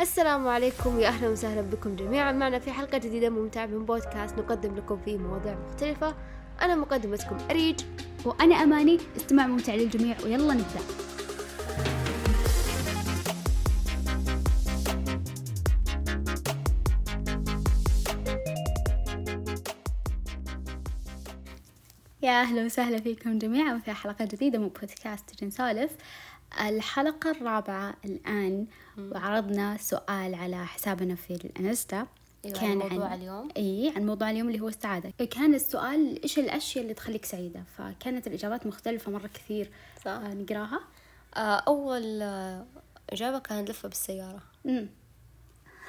السلام عليكم. ويا أهلا وسهلا بكم جميعا. معنا في حلقة جديدة ممتعة من بودكاست. نقدم لكم فيه مواضيع مختلفة. أنا مقدمتكم أريج. وأنا أماني. استماع ممتع للجميع. ويلا نبدأ. يا أهلا وسهلا فيكم جميعا. في حلقة جديدة من بودكاست نسولف الحلقة الرابعة الآن وعرضنا سؤال على حسابنا في الانستا. أيوة كان موضوع عن اليوم. إي عن موضوع اليوم اللي هو السعادة. كان السؤال إيش الأشياء اللي تخليك سعيدة؟ فكانت الإجابات مختلفة مرة كثير. صح. آه نقراها. آه أول آه إجابة كانت لفة بالسيارة. امم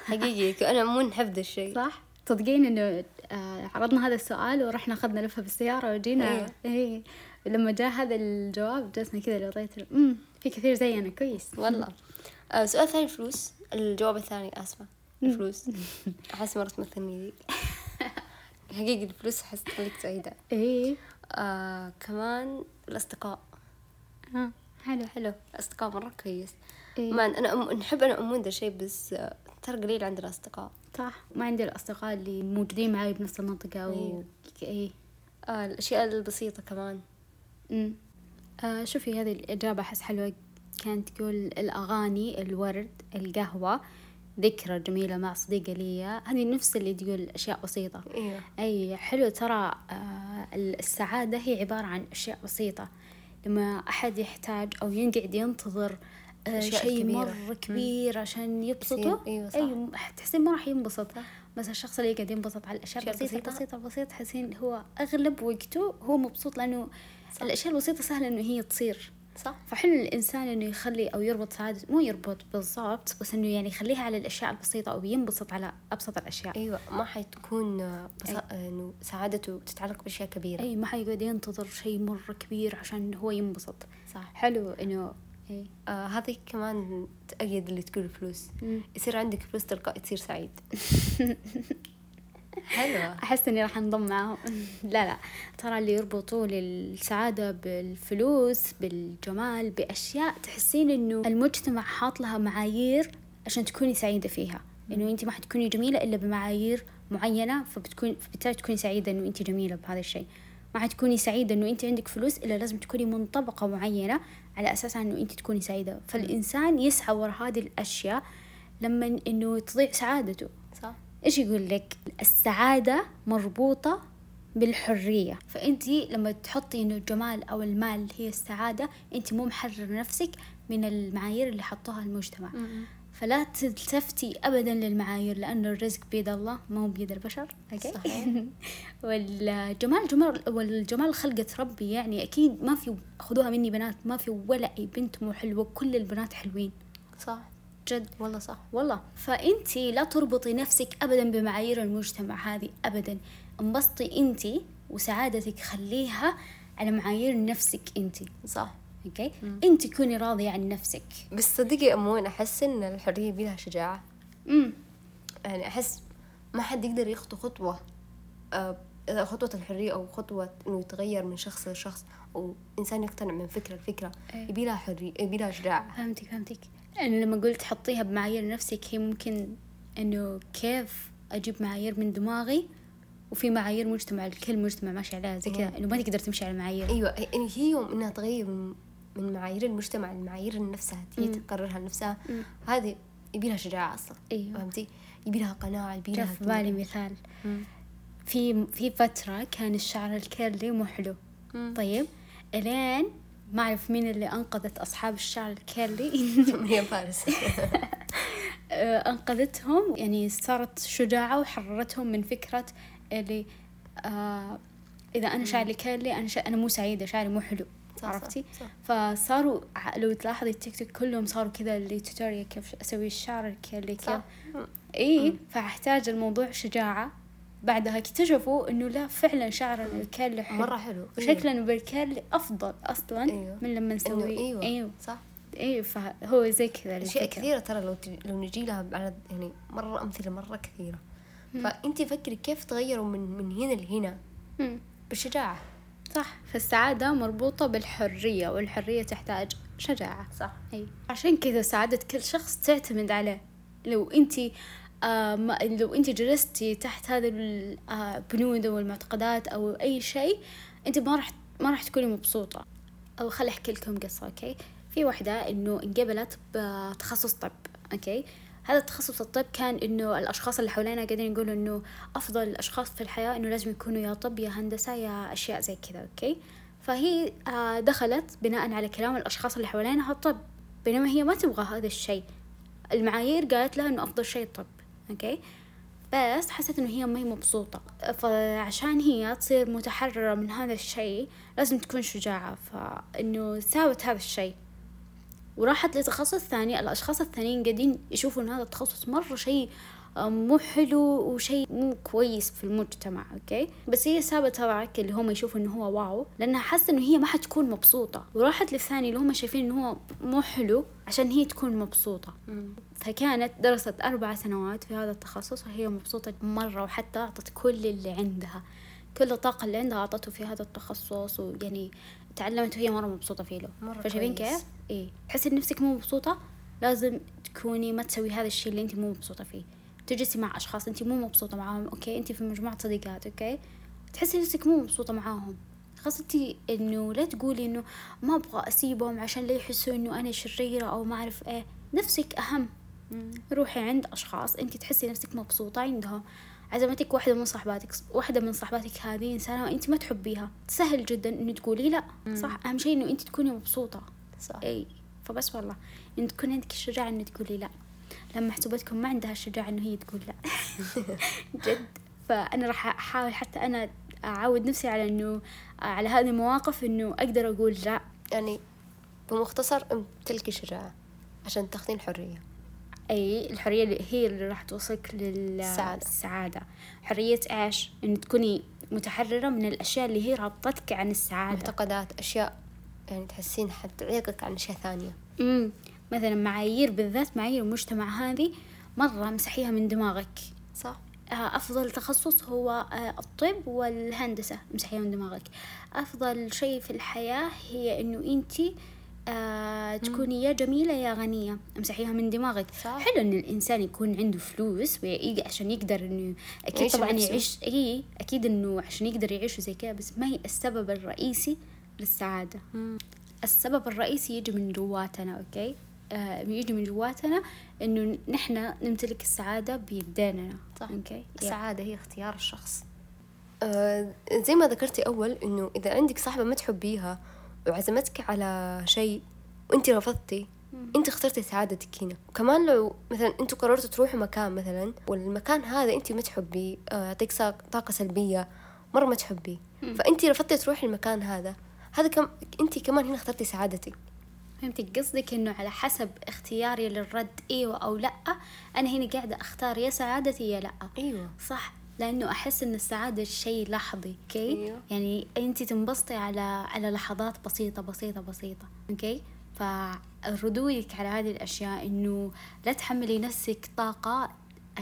حقيقي أنا مو نحب ذا الشيء. صح؟ تصدقين إنه آه عرضنا هذا السؤال ورحنا اخذنا لفة بالسيارة وجينا. اي لما جاء هذا الجواب جلسنا كذا لغاية امم في كثير زينا كويس. والله. آه سؤال ثاني الفلوس الجواب الثاني اسفة الفلوس. أحس مرة تمثلني ذي حقيقي الفلوس أحس تخليك سعيدة. اي آه كمان الأصدقاء. ها حلو. حلو. الأصدقاء مرة كويس. إيه. ما أنا أم... نحب أنا امون ذا الشيء بس آه، ترى قليل عندنا اصدقاء صح. ما عندي الأصدقاء اللي موجودين معي بنفس المنطقة و أيوة. إيه. آه الأشياء البسيطة كمان. أمم. آه شوفي هذه الإجابة أحس حلوة. كانت تقول الأغاني الورد القهوة ذكرى جميلة مع صديقة لي هذه نفس اللي تقول أشياء بسيطة. أيوه أي حلو ترى آه السعادة هي عبارة عن أشياء بسيطة. لما أحد يحتاج أو ينقعد ينتظر آه شيء. مرة كبير عشان يبسطه أيوة صح. أي تحسين ما راح ينبسط. بس الشخص اللي قاعد ينبسط على الأشياء أشياء بسيطة بسيطة. بسيطة بسيطة تحسين هو أغلب وقته هو مبسوط لأنه صح. الأشياء البسيطة سهلة إنه هي تصير. صح. فحلو الإنسان إنه يخلي أو يربط سعادته مو يربط بالضبط بس إنه يعني يخليها على الأشياء البسيطة أو ينبسط على أبسط الأشياء. أيوه ما حتكون. آه، إنه سعادته تتعلق بأشياء كبيرة. أي ما حيقعد ينتظر شيء مرة كبير عشان هو ينبسط. صح. حلو إنه آه هذه كمان تأيد اللي تقول الفلوس. مم. يصير عندك فلوس تلقائي تصير سعيد. حلوة. أحس إني راح أنضم معاهم. لا لا. ترى اللي يربطوا السعادة بالفلوس بالجمال بأشياء تحسين إنه المجتمع حاط لها معايير عشان تكوني سعيدة فيها. إنه أنت ما حتكوني جميلة إلا بمعايير معينة فبتكون فبالتالي تكوني سعيدة إنه أنت جميلة بهذا الشيء. ما حتكوني سعيدة إنه أنت عندك فلوس إلا لازم تكوني من طبقة معينة على أساسها إنه أنت تكوني سعيدة. فالإنسان يسعى وراء هذه الأشياء لما إنه تضيع سعادته. إيش يقول لك؟ السعادة مربوطة بالحرية. فأنتي لما تحطي إنه الجمال أو المال هي السعادة أنتي مو محرر نفسك من المعايير اللي حطوها المجتمع. فلا تلتفتي أبدا للمعايير لأنه الرزق بيد الله ما هو بيد البشر. أوكي؟ صحيح. والجمال جمال والجمال خلقة ربي يعني أكيد ما في خذوها مني بنات ما في ولا أي بنت مو حلوة كل البنات حلوين. صح. جد والله صح والله. فانتي لا تربطي نفسك ابدا بمعايير المجتمع هذه ابدا. انبسطي انتي وسعادتك خليها على معايير نفسك انتي صح. okay؟ انتي كوني راضية عن نفسك. بس صدقي أمون أحس إن الحرية بيها شجاعة. امم يعني أحس ما حد يقدر يخطو آه، إذا خطوة الحرية أو خطوة إنه يتغير من شخص لشخص أو إنسان يقتنع من فكرة لفكرة إيه. يبي لها حرية يبي لها شجاعة. فهمتك فهمتك. يعني لما قلت حطيها بمعايير نفسك هي ممكن إنه كيف أجيب معايير من دماغي وفي معايير مجتمع الكل مجتمع ماشي عليها زي كذا. إنه ما تقدر تمشي على المعايير أيوة يعني هي يوم إنها تغير من معايير المجتمع لمعايير نفسها هي. تقررها لنفسها. هذه يبي لها شجاعة أصلا أيوه فهمتي؟ يبي لها قناعة يبي لها في بالي مثال مم. في في فترة كان الشعر ال curly مو حلو مم. طيب إلين ما أعرف مين اللي أنقذت أصحاب الشعر ال curly. مريم فارس. آه، أنقذتهم. يعني صارت شجاعة وحررتهم من فكرة اللي آه إذا أنا شعري curly أنا شا... أنا مو سعيدة شعري مو حلو. صح، عرفتي؟ صح. فصاروا لو تلاحظي التيك توك كلهم صاروا كذا اللي tutorial كيف أسوي الشعر ال curly كيف. اي فأحتاج الموضوع شجاعة. بعدها اكتشفوا إنه لا فعلا شعر ال curly حلو. مرة حلو. شكلا بال curly أفضل أصلا أيوه. من لما إنه نسوي أيوة أيوه صح. أيوه فهو زي كذا أشياء الفكرة. كثيرة ترى لو. لو نجي لها على يعني مرة أمثلة مرة كثيرة. فأنت فكري كيف تغيروا من من هنا لهنا؟ مم. بالشجاعة. صح. فالسعادة مربوطة بالحرية والحرية تحتاج شجاعة. صح. أي عشان كذا سعادة كل شخص تعتمد عليه لو أنت آه ما لو انت جلستي تحت هذا البنود أو المعتقدات أو أي شيء انت ما راح ما راح تكوني مبسوطة. أو خلي أحكي لكم قصة okay؟ في واحدة إنه انقبلت بتخصص طب okay؟ هذا التخصص الطب كان إنه الأشخاص اللي حوالينا قاعدين يقولوا إنه أفضل الاشخاص في الحياة إنه لازم يكونوا يا طب يا هندسة يا أشياء زي كذا okay؟ فهي آه، دخلت بناء على كلام الأشخاص اللي حوالينها الطب. بينما هي ما تبغى هذا الشيء. المعايير قالت لها إنه أفضل شيء الطب. okay؟ بس حست إنه هي ما هي مبسوطة. فعشان هي تصير متحررة من هذا الشيء لازم تكون شجاعة. فإنه سوت هذا الشيء. وراحت لتخصص ثاني. الأشخاص الثانيين قاعدين يشوفوا إن هذا التخصص مرة شيء مو حلو وشيء مو كويس في المجتمع okay؟ بس هي سابت هذاك اللي هم يشوفوا إنه هو wow لأنها حاسة إنه هي ما حتكون مبسوطة. وراحت للثاني اللي هم شايفين إنه هو مو حلو عشان هي تكون مبسوطة. فكانت درست أربع سنوات في هذا التخصص وهي مبسوطة مرة وحتى أعطت كل اللي عندها. كل الطاقة اللي عندها أعطته في هذا التخصص ويعني تعلمت وهي مرة مبسوطة فيه له. مرة فشايفين. كيف؟ إيه. تحسي نفسك مو مبسوطة؟ لازم تكوني ما تسوي هذا الشيء اللي أنت مو مبسوطة فيه. تجلسي مع أشخاص أنت مو مبسوطة معاهم okay؟ أنت في مجموعة صديقات okay؟ تحسي نفسك مو مبسوطة معاهم. انت إنه لا تقولي إنه ما أبغى أسيبهم عشان لا يحسوا إنه أنا شريرة أو ما أعرف إيه. نفسك أهم. روحي عند أشخاص انت تحسي نفسك مبسوطة عندهم. عزمتك واحدة من صحباتك واحدة من صحباتك هذه إنسانة أنت ما تحبيها. سهل جدا إنه تقولي لا. صح؟ أهم شيء إنه أنت تكوني مبسوطة. صح. أي. فبس والله. إنه تكون عندك الشجاعة إنه تقولي لا. لما محسوبتكم ما عندها الشجاعة إنه هي تقول لا. جد. فأنا راح أحاول حتى أنا أعود نفسي على إنه على هذه المواقف إنه أقدر أقول لا. يعني بمختصر امتلكي شجاعة عشان تاخذين حرية. أي الحرية اللي هي اللي راح توصلك السعادة. للسعاده حرية إيش؟ ان تكوني متحررة من الأشياء اللي هي رابطتك عن السعادة. معتقدات أشياء يعني تحسين حتعيقك عن أشياء ثانية. امم مثلا معايير بالذات معايير المجتمع هذه مرة مسحيها من دماغك. صح. آه، أفضل تخصص هو آه، الطب والهندسة مسحيها من دماغك. أفضل شيء في الحياة هي إنه أنتي آه تكوني يا جميلة يا غنية امسحيها من دماغك. صح. حلو إن الإنسان يكون عنده فلوس عشان يقدر أكيد يعيش طبعا. يعيش إيه أكيد إنه عشان يقدر يعيش زي كذا بس ما هي السبب الرئيسي للسعادة. السبب الرئيسي يجي من جواتنا أوكي؟ آه يجي من جواتنا إنه نحن نمتلك السعادة بيديننا. صح. okay؟ yep. السعادة هي اختيار الشخص. آه زي ما ذكرتي أول إنه إذا عندك صاحبة ما تحبيها وعزمتك على شيء وأنت رفضتي أنت اخترتي سعادتك هنا. وكمان لو مثلا أنتوا قررتوا تروحوا مكان مثلا والمكان هذا أنت ما تحبيه آه، يعطيك سا- طاقة سلبية مرة ما تحبيه. فأنت رفضتي تروحي المكان هذا هذا كم أنت كمان هنا اخترتي سعادتك. فهمتك. قصدك إنه على حسب اختياري للرد إيوه أو لأ. أنا هنا قاعدة أختار يا سعادتي يا لأ. أيوة. صح. لأنه أحس إن السعادة شيء لحظي okay؟ أيوه. يعني أنت تنبسطي على على لحظات بسيطة بسيطة بسيطة okay؟ فردودك على هذه الأشياء إنه لا تحملي نفسك طاقة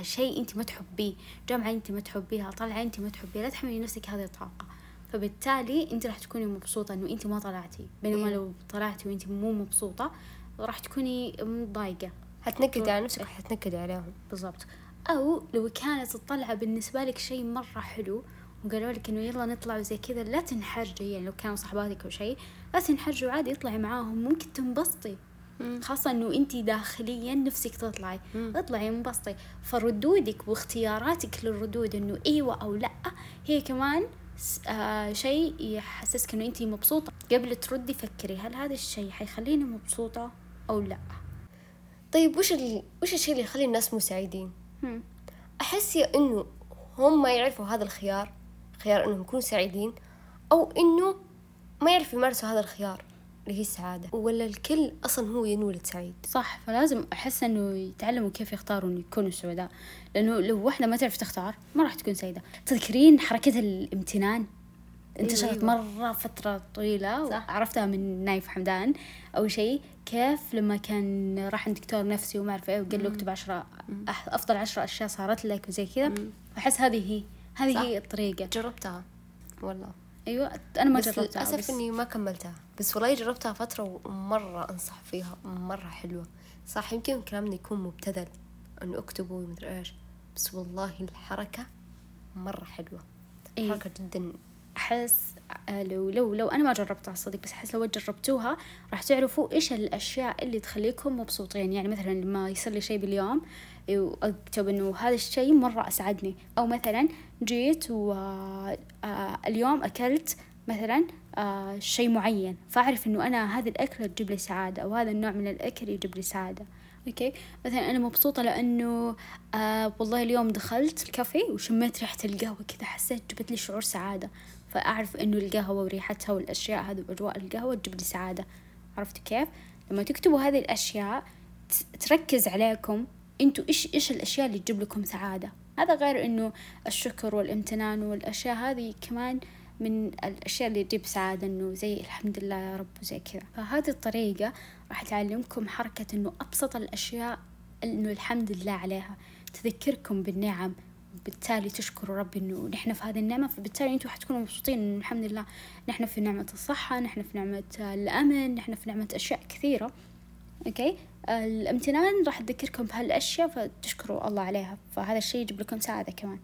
شيء أنت ما تحبيه جامعة أنت ما تحبيها طلعة أنت ما تحبيها لا تحملي نفسك هذه الطاقة. فبالتالي انت راح تكوني مبسوطة انه انت ما طلعتي. بينما أيوه. لو طلعتي وانت مو مبسوطة راح تكوني مضايقه حتنكدي على نفسك وحتنكدي عليهم. بالضبط. أو لو كانت الطلعة بالنسبة لك شيء مرة حلو وقالوا لك إنه يلا نطلع وزي كذا لا تنحرجي. يعني لو كانوا صحباتك أو شيء لا تنحرجي وعادي اطلعي معاهم. ممكن تنبسطي. خاصة إنه انت داخليا نفسك تطلعي. اطلعي انبسطي. فردودك واختياراتك للردود إنه إيوه أو لأ هي كمان شيء يحسسك إنه انت مبسوطة قبل تردي فكري هل هذا الشيء حيخليني مبسوطة أو لا طيب وش ال... وش الشيء اللي يخلي الناس؟ هم. أحس يا إنه هم ما يعرفوا هذا الخيار خيار إنهم يكونوا سعيدين أو إنه ما يعرفوا يمارسوا هذا الخيار اللي هي السعادة. ولا الكل أصلا هو ينولد سعيد صح فلازم أحس إنه يتعلموا كيف يختاروا انه يكونوا سعداء. لأنه لو واحدة ما تعرف تختار ما راح تكون سعيدة. تذكرين حركة الامتنان؟ انتشرت أيوة. مرة فترة طويلة صح. عرفتها من نايف حمدان. أول شيء كيف لما كان راح عند دكتور نفسي وما أعرف إيه وقال له اكتب عشرة أح- أفضل عشرة أشياء صارت لك وزي كذا أحس هذه هي. هذه. هي الطريقة. جربتها. والله. أيوه أنا ما جربتها للأسف إني ما كملتها. بس والله جربتها فترة ومرة أنصح فيها مرة حلوة. صح يمكن كلامنا يكون مبتذل إنه اكتبوا مدري إيش. بس والله الحركة مرة حلوة. إيه. حركة جدا. أحس آه، لو لو لو أنا ما جربتها صدق بس أحس لو جربتوها راح تعرفوا إيش الأشياء اللي تخليكم مبسوطين. يعني مثلا لما يصير لي شيء باليوم وأكتب إنه هذا الشيء مرة أسعدني. أو مثلا جيت واليوم أكلت مثلا آه، شيء معين. فأعرف إنه أنا هذا الاكل تجيب لي سعادة أو هذا النوع من الأكل يجيب لي سعادة. أوكي؟ مثلا أنا مبسوطة لأنه آه والله اليوم دخلت الكافي وشميت ريحة القهوة كذا حسيت جبت لي شعور سعادة. فأعرف إنه القهوة وريحتها والأشياء هذه واجواء القهوة تجيب لي سعادة. عرفتوا كيف؟ لما تكتبوا هذه الأشياء تركز عليكم أنتوا إيش إيش الأشياء اللي تجيب لكم سعادة. هذا غير إنه الشكر والامتنان والأشياء هذه كمان من الأشياء اللي تجيب سعادة إنه زي الحمد لله يا رب وزي كذا. فهذه الطريقة راح تعلمكم حركة إنه أبسط الأشياء إنه الحمد لله عليها. تذكركم بالنعم بالتالي تشكروا ربي إنه نحن في هذه النعمة. فبالتالي أنتم حتكونوا مبسوطين إنه الحمد لله نحن في نعمة الصحة نحن في نعمة الأمن نحن في نعمة أشياء كثيرة. أوكي؟ الامتنان راح تذكركم بهالأشياء فتشكروا الله عليها. فهذا الشيء يجيب لكم سعادة كمان.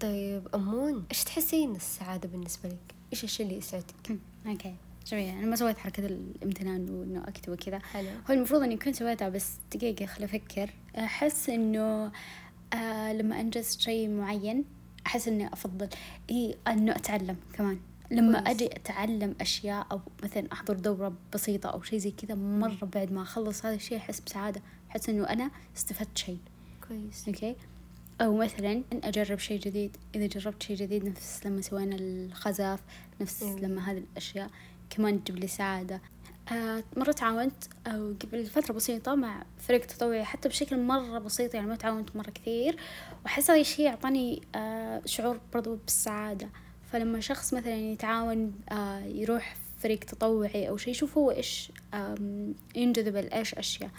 طيب أمون إيش تحسين السعادة بالنسبة لك؟ إيش الشيء اللي يسعدك؟ okay شوية أنا ما سويت حركة الامتنان وإنه أكتب وكذا. هو المفروض إني كنت سويتها بس دقيقة خل أفكر. أحس إنه آه لما أنجز شيء معين أحس إني أفضل. إيه إنه أتعلم كمان. لما. أجي أتعلم أشياء أو مثلا أحضر دورة بسيطة أو شيء زي كذا مرة بعد ما أخلص هذا الشيء أحس بسعادة. أحس إنه أنا استفدت شيء كويس. okay؟ أو مثلا أن أجرب شيء جديد. إذا جربت شيء جديد نفس لما سوينا الخزاف نفس مم. لما هذه الأشياء كمان تجيب لي سعادة. آه مرة تعاونت أو قبل فترة بسيطة مع فريق تطوعي حتى بشكل مرة بسيط يعني ما تعاونت مرة كثير. وأحس هذا الشيء يعطاني آه شعور برضو بالسعادة. فلما شخص مثلا يتعاون آه يروح فريق تطوعي أو شيء يشوف هو إيش ينجذب لإيش أشياء.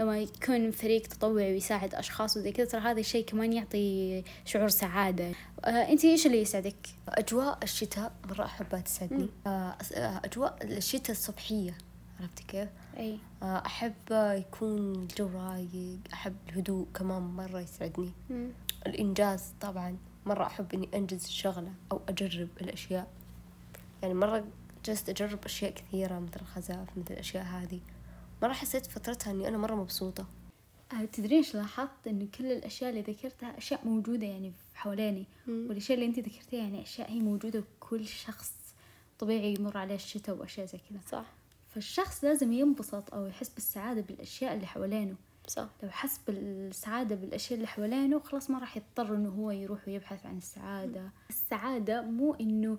لما يكون فريق تطوعي ويساعد أشخاص وزي كذا ترى هذا الشيء كمان يعطي شعور سعادة. آه أنت إيش اللي يسعدك؟ أجواء الشتاء مرة أحبها تسعدني. آه، آه، أجواء الشتاء الصبحية عرفتي كيف؟ أي. آه، أحب يكون الجو رايق أحب الهدوء كمان مرة يسعدني. الإنجاز طبعا مرة أحب إني أنجز شغلة أو أجرب الأشياء. يعني مرة جلست أجرب أشياء كثيرة مثل الخزاف مثل الأشياء هذه. مرة حسيت فترتها إني أنا مرة مبسوطة. آه، تدرين إيش لاحظت؟ انه كل الأشياء اللي ذكرتها أشياء موجودة يعني حواليني. والأشياء اللي أنت ذكرتيها يعني أشياء هي موجودة كل شخص طبيعي يمر عليه الشتاء وأشياء زي كذا. صح. فالشخص لازم ينبسط أو يحس بالسعادة بالأشياء اللي حوالينه. صح. لو حس بالسعادة بالأشياء اللي حوالينه خلاص ما راح يضطر إنه هو يروح ويبحث عن السعادة. السعادة مو إنه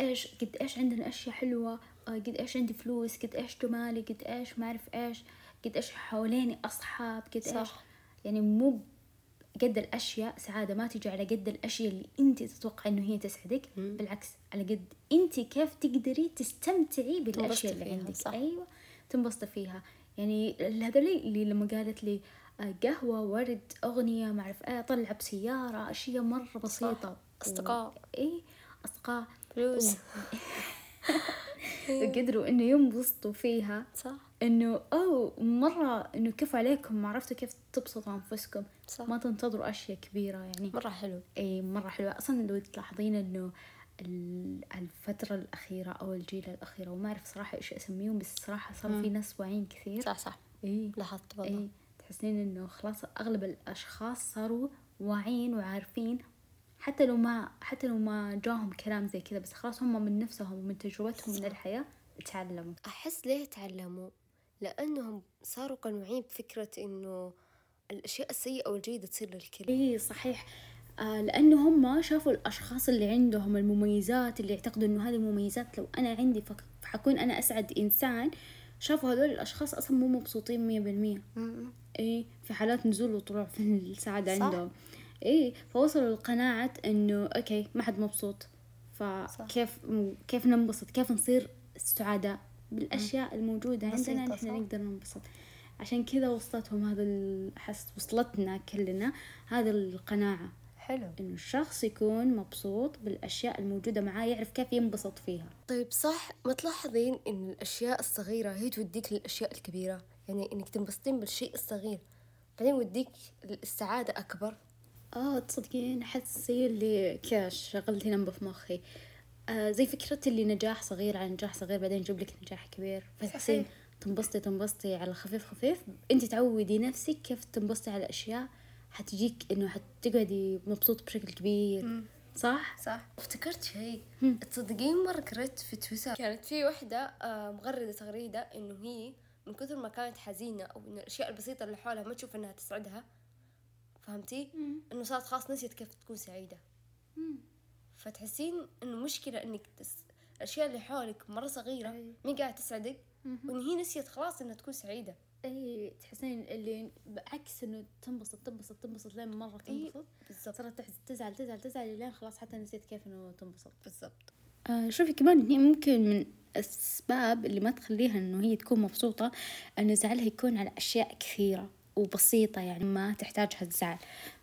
إيش قد إيش عندنا أشياء حلوة قد إيش عندي فلوس قد إيش جمالي قد إيش ما أعرف إيش قد إيش حواليني أصحاب قد إيش صح. يعني مو قد الأشياء سعادة ما تجي على قد الأشياء اللي أنت تتوقع إنه هي تسعدك مم. بالعكس على قد أنت كيف تقدري تستمتعي بالأشياء اللي عندك صح. أيوه تنبسطي فيها يعني هذولي اللي لما قالت لي آه، قهوة ورد أغنية ما أعرف إيه طلع بسيارة أشياء مرة بسيطة أصدقاء. و... إيه أصدقاء فلوس وقدروا إنه ينبسطوا فيها. صح. إنه أو مرة إنه كيف عليكم ما عرفتوا كيف تبسطوا أنفسكم؟ صح. ما تنتظروا أشياء كبيرة يعني. مرة حلو. اي مرة حلوة أصلا لو تلاحظين إنه ال- الفترة الأخيرة أو الجيل الأخيرة وما أعرف صراحة إيش أسميهم بس صراحة صار في. ناس واعيين كثير. صح صح. إي لاحظت والله. إي تحسين إنه خلاص أغلب الأشخاص صاروا واعيين وعارفين حتى لو ما حتى لو ما جاهم كلام زي كذا بس خلاص هم من نفسهم ومن تجربتهم من. الحياة تعلموا أحس ليه تعلموا لأنهم صاروا قنوعين بفكرة إنه الأشياء السيئة والجيدة تصير للكل اي صحيح آه لأنه هم شافوا الأشخاص اللي عندهم المميزات اللي يعتقدوا إنه هذه المميزات لو أنا عندي فحكون أنا أسعد إنسان شافوا هذول الأشخاص أصلا مو مبسوطين مية بالمية. اي في حالات نزول وطلوع في السعادة صح. اي فوصلوا لقناعة إنه okay ما حد مبسوط. فكيف كيف ننبسط؟ كيف نصير سعداء بالأشياء الموجودة عندنا؟ نحن. نقدر ننبسط. عشان كذا وصلتهم هذا ال- احس وصلتنا كلنا هذا القناعة. حلو. إنه الشخص يكون مبسوط بالأشياء الموجودة معاه يعرف كيف ينبسط فيها. طيب صح. ما تلاحظين إن الأشياء الصغيرة هي توديك للأشياء الكبيرة. يعني إنك تنبسطين بالشيء الصغير. بعدين يوديك السعادة أكبر. آه تصدقين أحس زي اللي كذا شغلتي نمبة في مخي. آه زي فكرة اللي نجاح صغير على نجاح صغير بعدين يجيب لك نجاح كبير. فتحسين. تنبسطي تنبسطي على خفيف خفيف. انت تعودي نفسك كيف تنبسطي على أشياء حتجيك إنه حتقعدي مبسوط بشكل كبير. صح؟ صح. افتكرت شيء. مم. تصدقين مرة قريت في تويتر كانت في وحدة آه، مغردة تغريدة إنه هي من كثر ما كانت حزينة أو إن الأشياء البسيطة اللي حولها ما تشوف إنها تسعدها فهمتي؟ إنه صارت خلاص نسيت كيف تكون سعيدة. فتحسين إنه مشكلة إنك تس... الأشياء اللي حولك مرة صغيرة أي. مين قاعدة تسعدك؟ وإن هي نسيت خلاص إنها تكون سعيدة. أي تحسين اللي بعكس إنه تنبسط تنبسط تنبسط لين إي، تنبسط. بالضبط. صارت تحز- تزعل تزعل تزعل لين خلاص حتى نسيت كيف إنه تنبسط. بالضبط. آه شوفي كمان هي ممكن من الأسباب اللي ما تخليها إنه هي تكون مبسوطة إنه زعلها يكون على أشياء كثيرة. وبسيطة يعني ما تحتاجها الزعل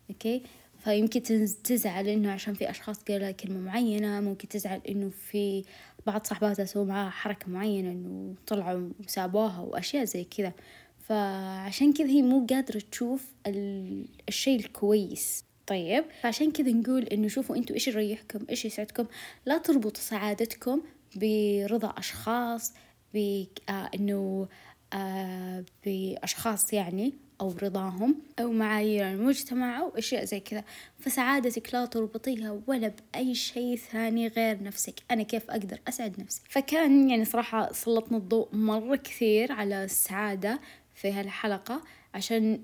أوكي؟ فيمكن تزعل إنه عشان في أشخاص قالوا كلمة معينة ممكن تزعل إنه في بعض صاحباتها سووا معاها حركة معينة إنه طلعوا وسابوها وأشياء زي كذا. فعشان كذا هي مو قادرة تشوف ال- الشيء الكويس. طيب فعشان كذا نقول إنه شوفوا أنتوا إيش يريحكم إيش يسعدكم. لا تربطوا سعادتكم برضا أشخاص بانه آه بأشخاص يعني أو رضاهم أو معايير المجتمع أو أشياء زي كذا. فسعادتك لا تربطيها ولا بأي شيء ثاني غير نفسك. أنا كيف أقدر أسعد نفسي؟ فكان يعني صراحة سلطنا الضوء مرة كثير على السعادة في هالحلقة عشان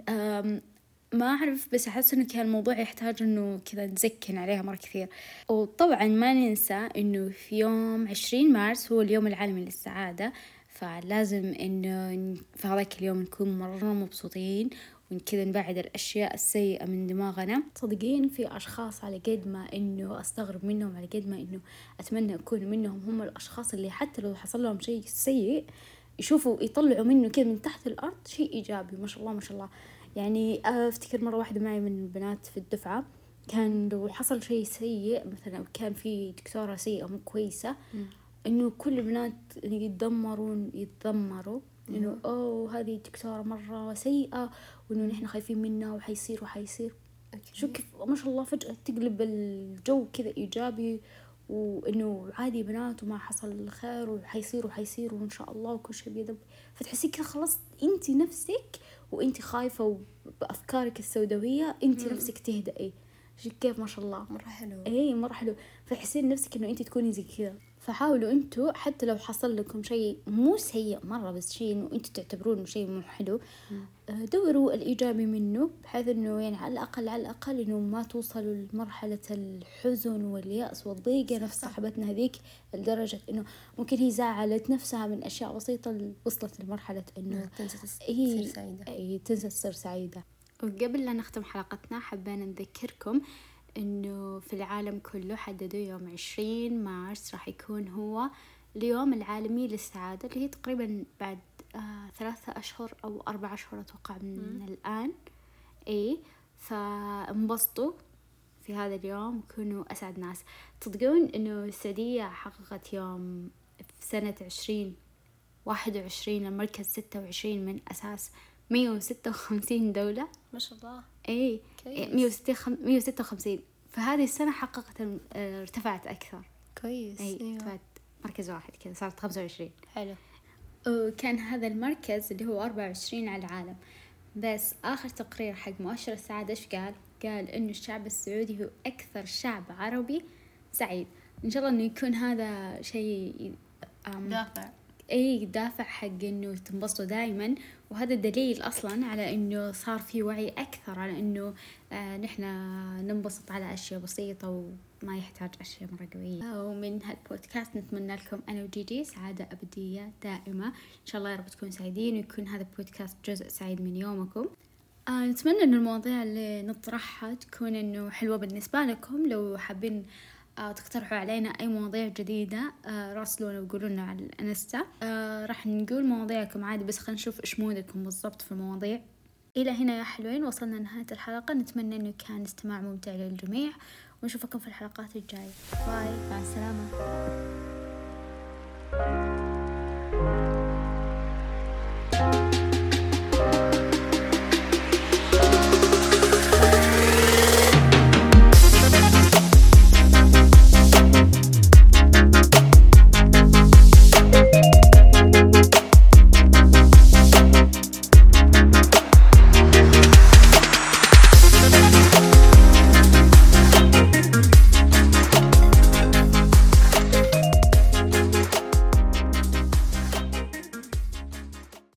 ما أعرف بس أحس إنه كان الموضوع يحتاج إنه كذا نزكن عليها مرة كثير. وطبعا ما ننسى إنه في يوم عشرين مارس هو اليوم العالمي للسعادة. فلازم إنه في هذاك اليوم نكون مرة مبسوطين وكذا نبعد الأشياء السيئة من دماغنا. صدقين في أشخاص على قد ما إنه أستغرب منهم على قد ما إنه أتمنى أكون منهم هم الأشخاص اللي حتى لو حصل لهم شيء سيء يشوفوا يطلعوا منه كذا من تحت الأرض شيء إيجابي ما شاء الله ما شاء الله. يعني أفتكر مرة واحدة معي من البنات في الدفعة كان لو حصل شيء سيء مثلا كان في دكتورة سيئة مو كويسة إنه كل البنات يتدمرون يتذمروا إنه أوه هذه الدكتورة مرة سيئة وإنه نحن خايفين منها وحيصير وحيصير. شو كيف؟ ما شاء الله فجأة تقلب الجو كذا إيجابي وإنه عادي بنات وما حصل خير وحيصير وحيصير وإن شاء الله وكل شيء بيد فتحسي كذا خلاص أنت نفسك وأنت خايفة بأفكارك السوداوية أنت نفسك تهدئي. شوف كيف؟ ما شاء الله. مرة حلو اي مرة حلو فتحسين نفسك إنه انت تكوني زي كذا. فحاولوا أنتوا حتى لو حصل لكم شيء مو سيء مرة بس شيء إنه أنتوا تعتبرونه شيء مو حلو دوروا الإيجابي منه بحيث إنه يعني على الأقل على الأقل إنه ما توصلوا لمرحلة الحزن واليأس والضيقة نفس صاحبتنا هذيك لدرجة إنه ممكن هي زعلت نفسها من أشياء بسيطة وصلت لمرحلة إنه تنسى تصير سعيدة. إي تنسى تصير سعيدة. وقبل لا نختم حلقتنا حبينا نذكركم إنه في العالم كله حددوا يوم عشرين مارس راح يكون هو اليوم العالمي للسعادة اللي هي تقريبا بعد آه ثلاثة أشهر أو أربع أشهر أتوقع من الآن. إي فانبسطوا في هذا اليوم وكونوا أسعد ناس. تصدقون إنه السعودية حققت يوم في سنة عشرين واحد وعشرين المركز ستة وعشرين من أساس مية وستة وخمسين دولة؟ ما شاء الله. اي كويس. مية وستة خم... مية وستة وخمسين فهذه السنة حققت آه، ارتفعت أكثر. كويس. اي أيوة. ارتفعت مركز واحد كذا صارت خمسة وعشرين. حلو. وكان هذا المركز اللي هو أربعة وعشرين على العالم. بس آخر تقرير حق مؤشر السعادة إيش قال؟ قال إنه الشعب السعودي هو أكثر شعب عربي سعيد. إن شاء الله إنه يكون هذا شيء دافع. اي دافع حق إنه تنبسطوا دائما وهذا دليل أصلا على إنه صار في وعي أكثر على إنه آه نحن ننبسط على أشياء بسيطة وما يحتاج أشياء مرة قوية. ومن هالبودكاست نتمنى لكم أنا وجيجي سعادة أبدية دائمة. إن شاء الله يا رب تكونوا سعيدين ويكون هذا البودكاست جزء سعيد من يومكم. آه نتمنى إنه المواضيع اللي نطرحها تكون إنه حلوة بالنسبة لكم. لو حابين آه تقترحوا علينا أي مواضيع جديدة آه راسلونا وقولوا لنا على الإنستا. آه راح نقول مواضيعكم عادي بس خلينا نشوف إيش مودكم بالضبط في المواضيع. إلى هنا يا حلوين وصلنا لنهاية الحلقة. نتمنى إنه كان استماع ممتع للجميع ونشوفكم في الحلقات الجاية. باي. مع السلامة.